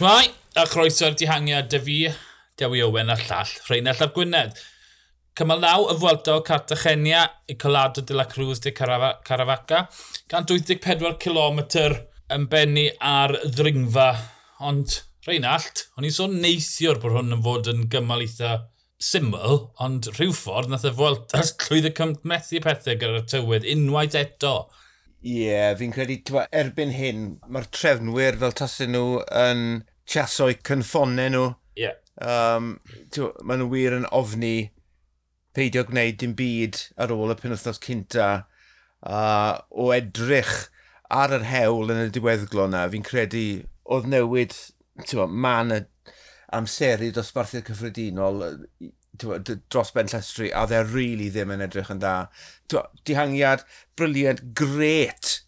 Shmai, a chroeso'r dihangiad dy fi, Dewi Owen a llall, Rheinald a'r Gwynedd. Cymal naw y fwelta o Cartagenia i Colado de la Cruz de Caravaca. 184 km yn benni ar ddringfa, ond Rheinald, o'n i'n sôn neithiwr bod hwn yn fod yn gymal eitha syml, ond rhyw ffordd nath y fwelta llwydd y cymmethu pethau gyda'r tywydd unwaith eto. Ie, yeah, fi'n credu, erbyn hyn, mae'r trefnwyr fel tasyn nhw yn chasoi cynffonau nhw. Yeah. Um, Mae nhw wir yn ofni peidio gwneud dim byd ar ôl y penwthnos cynta uh, o edrych ar yr hewl yn y diweddglo na. Fi'n credu oedd newid man y amseru dosbarthiad cyffredinol dros Ben Llestri a dde rili really ddim yn edrych yn dda. Dihangiad briliant, gret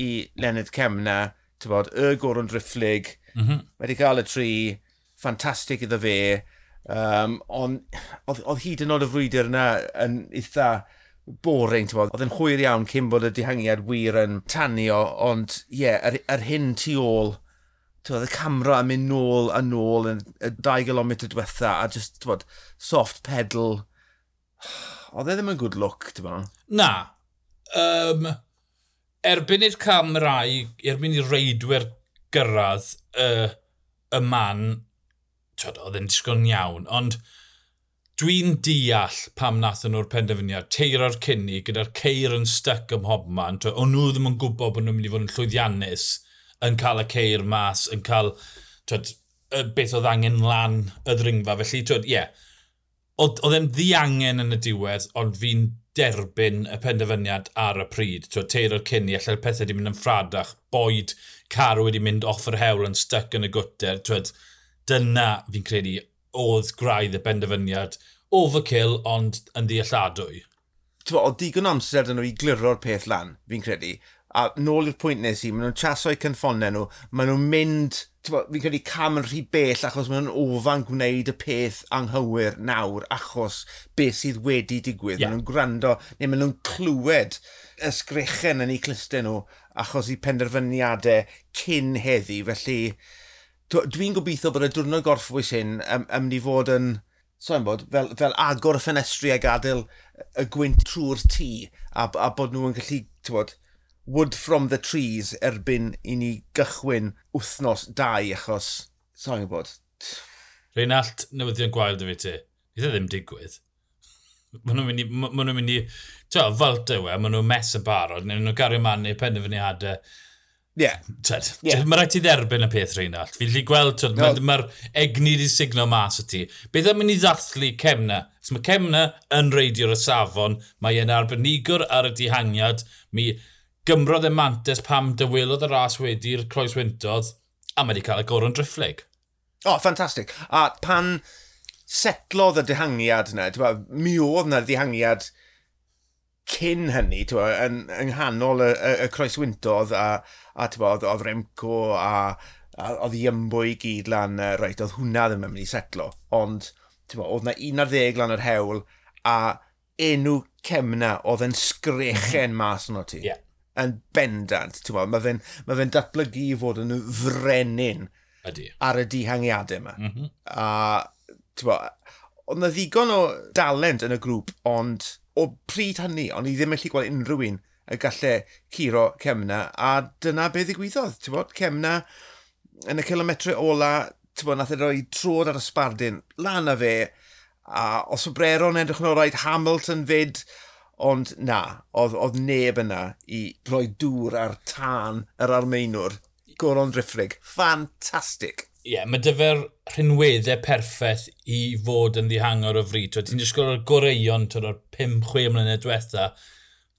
i Leonard Cemna, tywod, y Goron Drifflig, Mm -hmm. Wedi cael y tri, ffantastig iddo fe, um, ond oedd hyd yn oed y frwydr yna yn eitha boring, ti'n bod. Oedd yn hwyr iawn cyn bod y dihangiad wir yn tanio, ond ie, yeah, yr, yr hyn tu ôl, oedd y camera yn mynd nôl a nôl yn y 2 km diwetha a just, ti'n bod, soft pedal. Oedd e ddim yn good look, ti'n bod? Na. Um, erbyn i'r camrau, erbyn i'r reidwyr gyrraedd y, y man, tyd, oedd yn disgwyl iawn, ond dwi'n deall pam nath nhw'r penderfyniad, teiro'r cynni, gyda'r ceir yn styc ym mhobman, o'n nhw ddim yn gwybod bod nhw'n mynd i fod yn llwyddiannus yn cael y ceir mas, yn cael twyd, beth oedd angen lan y ddringfa. Felly, ie, yeah. oedd e'n ddiangen yn y diwedd, ond fi'n derbyn y penderfyniad ar y pryd. Twa, teir o'r cynni, allai'r pethau wedi mynd yn ffradach. Boed car wedi mynd off yr hewl yn styc yn y gwter. Twa, dyna fi'n credu oedd graidd y penderfyniad Overkill, ond yn ddealladwy. Twa, o digon amser dyn nhw i gliro'r peth lan, fi'n credu a nôl i'r pwynt nes i, maen nhw'n chaso'u cynffonau nhw, maen nhw'n mynd, fi'n credu cam yn rhy bell achos maen nhw'n ofan gwneud y peth anghywir nawr achos beth sydd wedi digwydd. Yeah. Maen nhw'n gwrando neu maen nhw'n clywed ysgrechen yn eu clustau nhw achos i penderfyniadau cyn heddi. Felly dwi'n gobeithio bod y diwrnod gorffwys hyn ym, ym i fod yn so'n bod, fel, fel agor y ffenestri a gadael y gwynt trwy'r tŷ a, a bod nhw'n gallu, ti'n bod, wood from the trees erbyn i ni gychwyn wythnos dau achos, sa'n gwybod? Reinald, newyddion gwael dy fi ti. Nid e ddim digwydd. Mae nhw'n mynd i... Mae nhw'n mynd i... Tio, fylt yw e, mae nhw'n mes yn barod. Neu nhw'n gario man neu penderfyniadau. Ie. Yeah. Tyd, yeah. Mae rhaid ti dderbyn y peth, Reinald. Fi'n lli gweld, no. mae'r ma egni di signo mas o ti. Beth am mynd i ddathlu Cemna? Mae Cemna yn reidio'r y safon, mae e'n arbenigwr ar y dihangiad, mi gymrodd e mantes pam dywelodd y ras wedi'r croes wyntodd, a mae wedi cael y goron drifflig. O, oh, ffantastig. A pan setlodd y dihangiad yna, mi oedd yna dihangiad cyn hynny, tywa, yn, yng nghanol y, y, y croes wyntodd, a, a tywa, oedd, oedd Remco a, a oedd Iymbo i gyd lan, uh, reit, oedd hwnna ddim yn mynd i setlo, ond tywa, oedd yna un ar ddeg lan yr hewl a enw cemna oedd yn sgrechen mas yno ti. Yeah yn bendant. Mae fe'n ma fe datblygu i fod yn frenin Ydy. ar y dihangiadau yma. Mm -hmm. A, bo, oedd na ddigon o dalent yn y grŵp, ond o pryd hynny, ond i ddim yn gallu gweld unrhyw un y gallai curo Cemna, a dyna beth ddigwyddodd, bod, Cemna yn y kilometre ola, ti'n bod, nath e roi trod ar y sbardyn, lan a fe, a os o breron edrych yn o'r Hamilton fyd, ond na, oedd, oedd neb yna i roi dŵr ar tân yr armeinwr. Goron Driffrig, ffantastig. Ie, yeah, mae dyfer rhinweddau perffaith i fod yn ddihangor o fryd. Ti'n disgwyl o'r goreion o'r 5-6 mlynedd diwetha,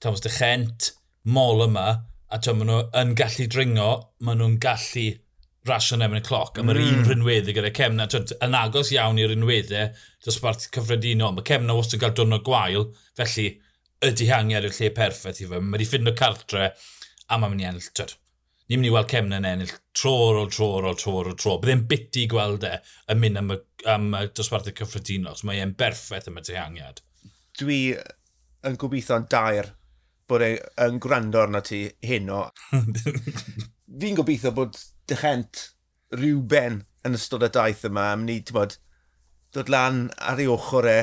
Thomas de Chent, mol yma, a ti'n maen nhw yn gallu dringo, maen nhw'n gallu rasio yn y cloc, a mae'r mm. un rhinweddau gyda Cemna, twyd, yn agos iawn i'r rhinweddau, dosbarth cyffredinol. Mae Cemna wastad yn cael dwrnod gwael, felly y dihangiad yw'r lle perffaith i fe. Mae wedi ffindio cartre a mae'n mynd i ennill. Twyd. Ni'n mynd i weld Cemna yn ennill tro ôl tro ôl tro ôl tro. Byddai'n biti gweld e yn mynd am y, am y dosbarthau cyffredinol. So mae e'n berffaith am y dehangiad. Dwi yn gobeithio'n dair bod e'n gwrando arno ti hyn o. Fi'n gobeithio bod dychent rhyw ben yn ystod y daith yma am ni, ti'n bod, dod lan ar ei ochr e,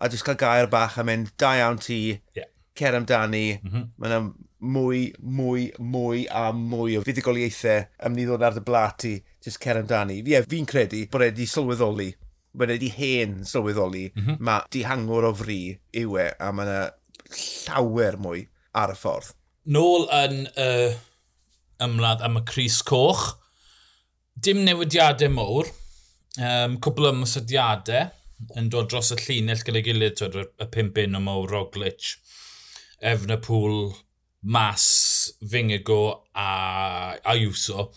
a jyst cael gair bach a mynd, da iawn ti, yeah. cer amdani, mm -hmm. mae yna mwy, mwy, mwy a mwy o fuddugoliaethau am ni ddod ar dy blat i jyst cer amdani. Ie, yeah, fi'n credu bod e wedi sylweddoli, bod e wedi hen sylweddoli, mm -hmm. mae dihangwr o fri yw e, a mae yna llawer mwy ar y ffordd. Nôl yn uh, ymladd am y Cris Coch, dim newidiadau mowr, um, cwbl o ymwysodiadau, yn dod dros y llinell gyda'i gilydd, twyd, y pimp un o Mo Roglic, Efnapool, Mas, Fingigo a Ayuso,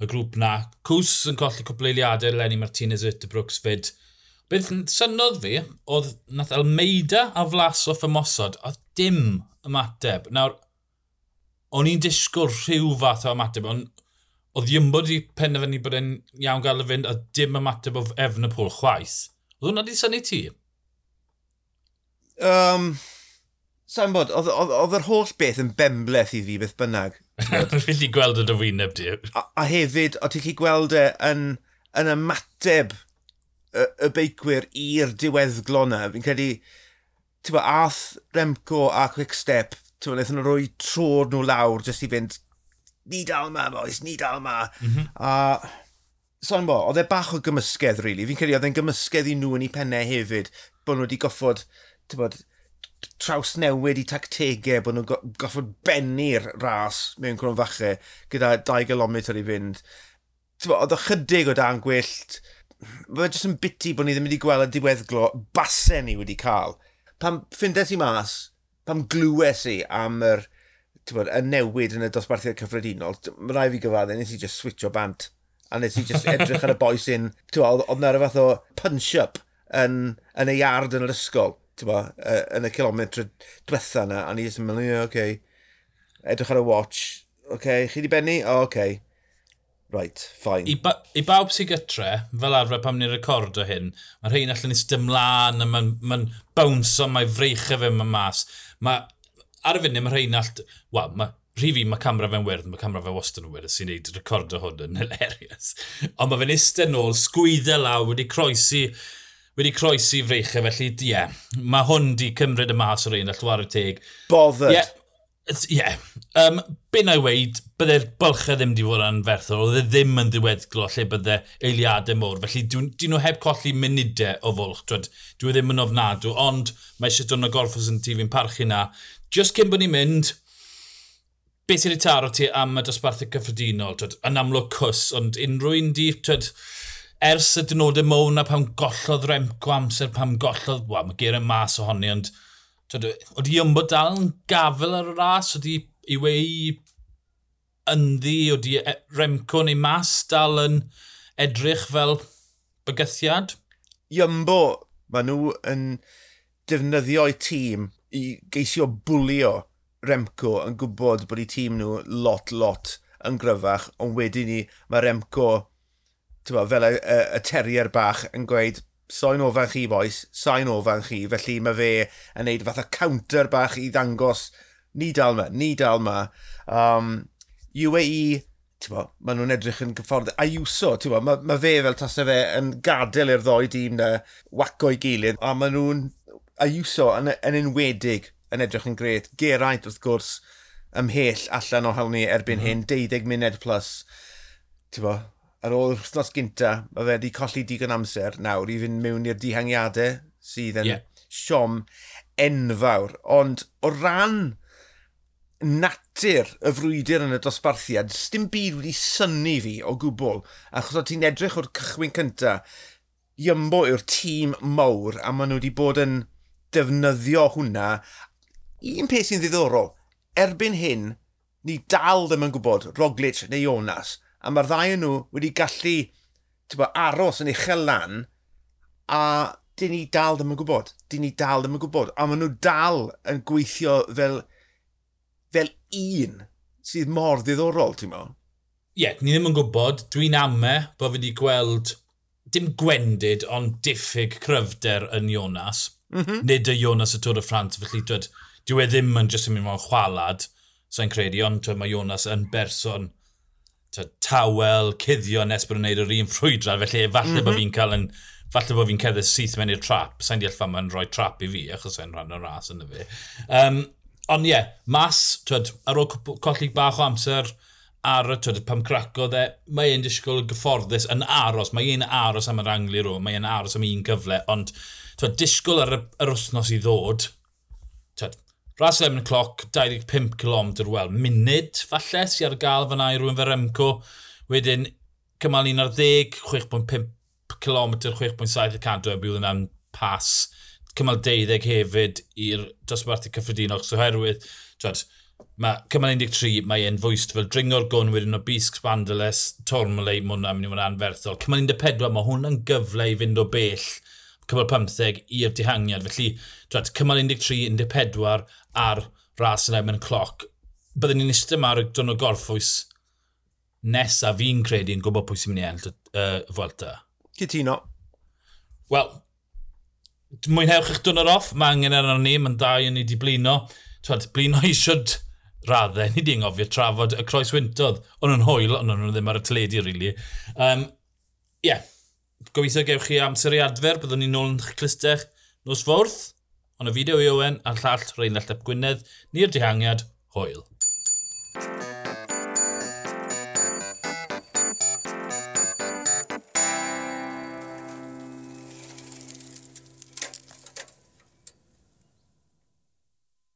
y grŵp na. Cws yn colli cwbl eiliadau, Lenny Martinez, Itterbrooks fyd. Beth synodd fi, oedd nath Almeida a Flasoff ymosod, oedd dim ymateb. Nawr, o'n i'n disgwyl rhyw fath o ymateb, ond oedd Iwmbo wedi penderfynu bod e'n iawn gael y fynd, a dim ymateb o Efnapol chwaith. Oedd hwnna di syni ti? Um, Sa'n bod, oedd yr holl beth yn bembleth i fi beth bynnag. Rwy'n gallu gweld y dyfyneb di. A, a hefyd, o ti'n chi gweld e yn, yn ymateb y, y beicwyr i'r diweddglo na. Fi'n credu, ti'n bod, ath Remco a Quickstep, ti'n bod, wnaethon nhw roi trod nhw lawr jyst i fynd, ni dal ma, boys, ni dal ma. Mm -hmm. A Sa'n bo, oedd e bach o gymysgedd, really. Fi'n credu oedd e'n gymysgedd i nhw yn eu pennau hefyd, bod nhw wedi goffod, ti'n bod, traws newid i tactegau, bod nhw'n goffod bennu'r ras mewn cwrwn fache gyda 2 km i fynd. Ti'n bod, Oedd ychydig o dan gwyllt, mae jyst yn biti bod ni ddim wedi gweld y diweddglo basen ni wedi cael. Pam ffindes i mas, pam glwes i am yr, bod, y newid yn y dosbarthiad cyffredinol, mae rai fi gyfadde, nes i just switcho bant. A nes i just edrych ar y boi sy'n... Oedd na'r fath o punch-up yn, yn y yard yn yr ysgol, ti'n bo, yn y kilometr diwetha yna. A ni jyst yn mynd, ie, oce. Edrych ar y watch. oce, okay, chi di benni? O, oh, okay. Right, fine. I, ba I bawb sy'n gytre, fel arfer pam ni'n recordo hyn, mae'r rhain allan eistedd ymlaen, a mae'n ma, bounce o, mae freichau fe yma mas. Mae ar y funud mae'r rhain all... Wel, mae rhi fi, mae camera fe'n wyrdd, mae camera fe wastad yn wyrdd, sy'n neud recordo hwn yn hilarious. Ond mae fe'n eistedd nôl, sgwydda law, wedi croesi, wedi croesi freichau, felly ie, yeah, mae hwn di cymryd y mas o'r un, allwar y teg. Bothered. Ie. Yeah. yeah. Um, Byn a'i weid, byddai'r bylchau ddim di fod yn ferthol, oedd e ddim yn ddiweddglo lle byddai eiliadau môr. Felly, dyn nhw heb colli munudau o fwlch. Dwi, dwi e ddim yn ofnadw, ond mae eisiau dod yn y gorffos yn tifin parchu na. Just cyn bod ni'n mynd, beth sy'n ei taro ti am y dosbarthau cyffredinol? Twyd, yn amlwg cws, ond unrhyw un di, twyd, ers y dynodau mown a pam gollodd Remco amser, pam gollodd, wa, mae ger yn mas ohoni, ond twyd, oedd i ymbod dal yn gafel ar y ras, oedd i i wei ynddi, oedd i e, Remco neu mas dal yn edrych fel bygythiad? Iymbo, maen nhw yn defnyddio'u tîm i geisio bwlio Remco yn gwybod bod eu tîm nhw lot, lot yn gryfach, ond wedyn ni mae Remco tywa, fel y, y, y terrier bach yn gweud sain ofan chi boes, sain ofan chi, felly mae fe yn neud fath o counter bach i ddangos ni dal ma, ni dal ma. Um, UAE, tywa, maen nhw'n edrych yn gyffordd. Ayuso, tywa, mae ma fe fel tasau fe yn gadael i'r ddoi dîm na waco i gilydd, a maen nhw'n Ayuso yn, yn enwedig yn edrych yn gret. Geraint, wrth gwrs, ymhell allan o hawn ni erbyn mm -hmm. hyn, 12 munud plus. Ti'n bo, ar ôl wrthnos gynta, mae fe wedi colli digon amser nawr i fynd mewn i'r dihangiadau sydd yn yeah. siom enfawr. Ond o ran natur y frwydr yn y dosbarthiad, dim byd wedi syni fi o gwbl, achos o ti'n edrych o'r cychwyn cynta, Iymbo yw'r tîm mawr, a maen nhw wedi bod yn defnyddio hwnna un peth sy'n ddiddorol, erbyn hyn, ni dal ddim yn gwybod Roglic neu Jonas, a mae'r ddau nhw wedi gallu bo, aros yn uchel lan, a dyn ni dal ddim yn gwybod. Dyn ni dal ddim yn gwybod. A maen nhw dal yn gweithio fel, fel un sydd mor ddiddorol, ti'n meddwl? Ie, yeah, ni ddim yn gwybod. Dwi'n ame bod fi wedi gweld dim gwendid, ond diffyg cryfder yn Jonas. Mm -hmm. Nid y Jonas y Tôr y Ffrans, felly dweud dyw e ddim yn jyst yn mynd mewn chwalad, sa'n credu, ond mae Jonas yn berson tawel, cuddio nes bod yn gwneud yr un ffrwydra, felly falle mm -hmm. bod fi'n cael yn falle bod fi'n cerdded syth mewn i'r trap. Sa'n deall fan ma'n rhoi trap i fi, achos sa'n rhan o'r ras yn y fi. Um, ond ie, yeah, mas, twyd, ar ôl colli bach o amser, ar y twyd, pam craco dde, mae e'n disgwyl gyfforddus yn aros. Mae e'n aros am yr Anglir o, mae e'n aros am un gyfle, ond twyd, disgwyl ar y, yr wythnos i ddod, Ras 11 cloc, 25 km, wel, munud falle, sy'n ar gael fyna i rhywun fe Remco. Wedyn, cymal 1 ar 10, 6.5 km, 6.7 bydd yna'n pas. Cymal 12 hefyd i'r dosbarthu cyffredinol, so herwydd, twed, mae cymal 13, mae e'n fwyst fel dringo'r gwn wedyn o bisg spandeles, tormolei, mae hwnna'n mynd i fod anferthol. Cymal 14, mae hwnna'n gyfle i fynd o bell cymal 15 i'r dihangiad. Felly, twed, cymal 13, 14, ar ras yn erbyn y cloc, byddwn ni'n eistedd yma ar y dwrnod gorffwys nesaf fi'n credu yn gwybod pwy sy'n mynd i enll y uh, Fwelta. Cytuno. Wel, mwynhewch eich dwrnod off, mae angen arno ni, mae'n da i ni di blino. Twad, blino i siwd raddau, ni di ngofio trafod y croes wyntodd. Ond yn hwyl, ond nhw ddim ar y teledu, really. Um, yeah. Gobeithio gewch chi amser i adfer, byddwn ni'n nôl yn eich clistech nos fwrth. Ond y fideo i Owen a'r llall Rhain Ap Gwynedd, ni'r dihangiad, hwyl.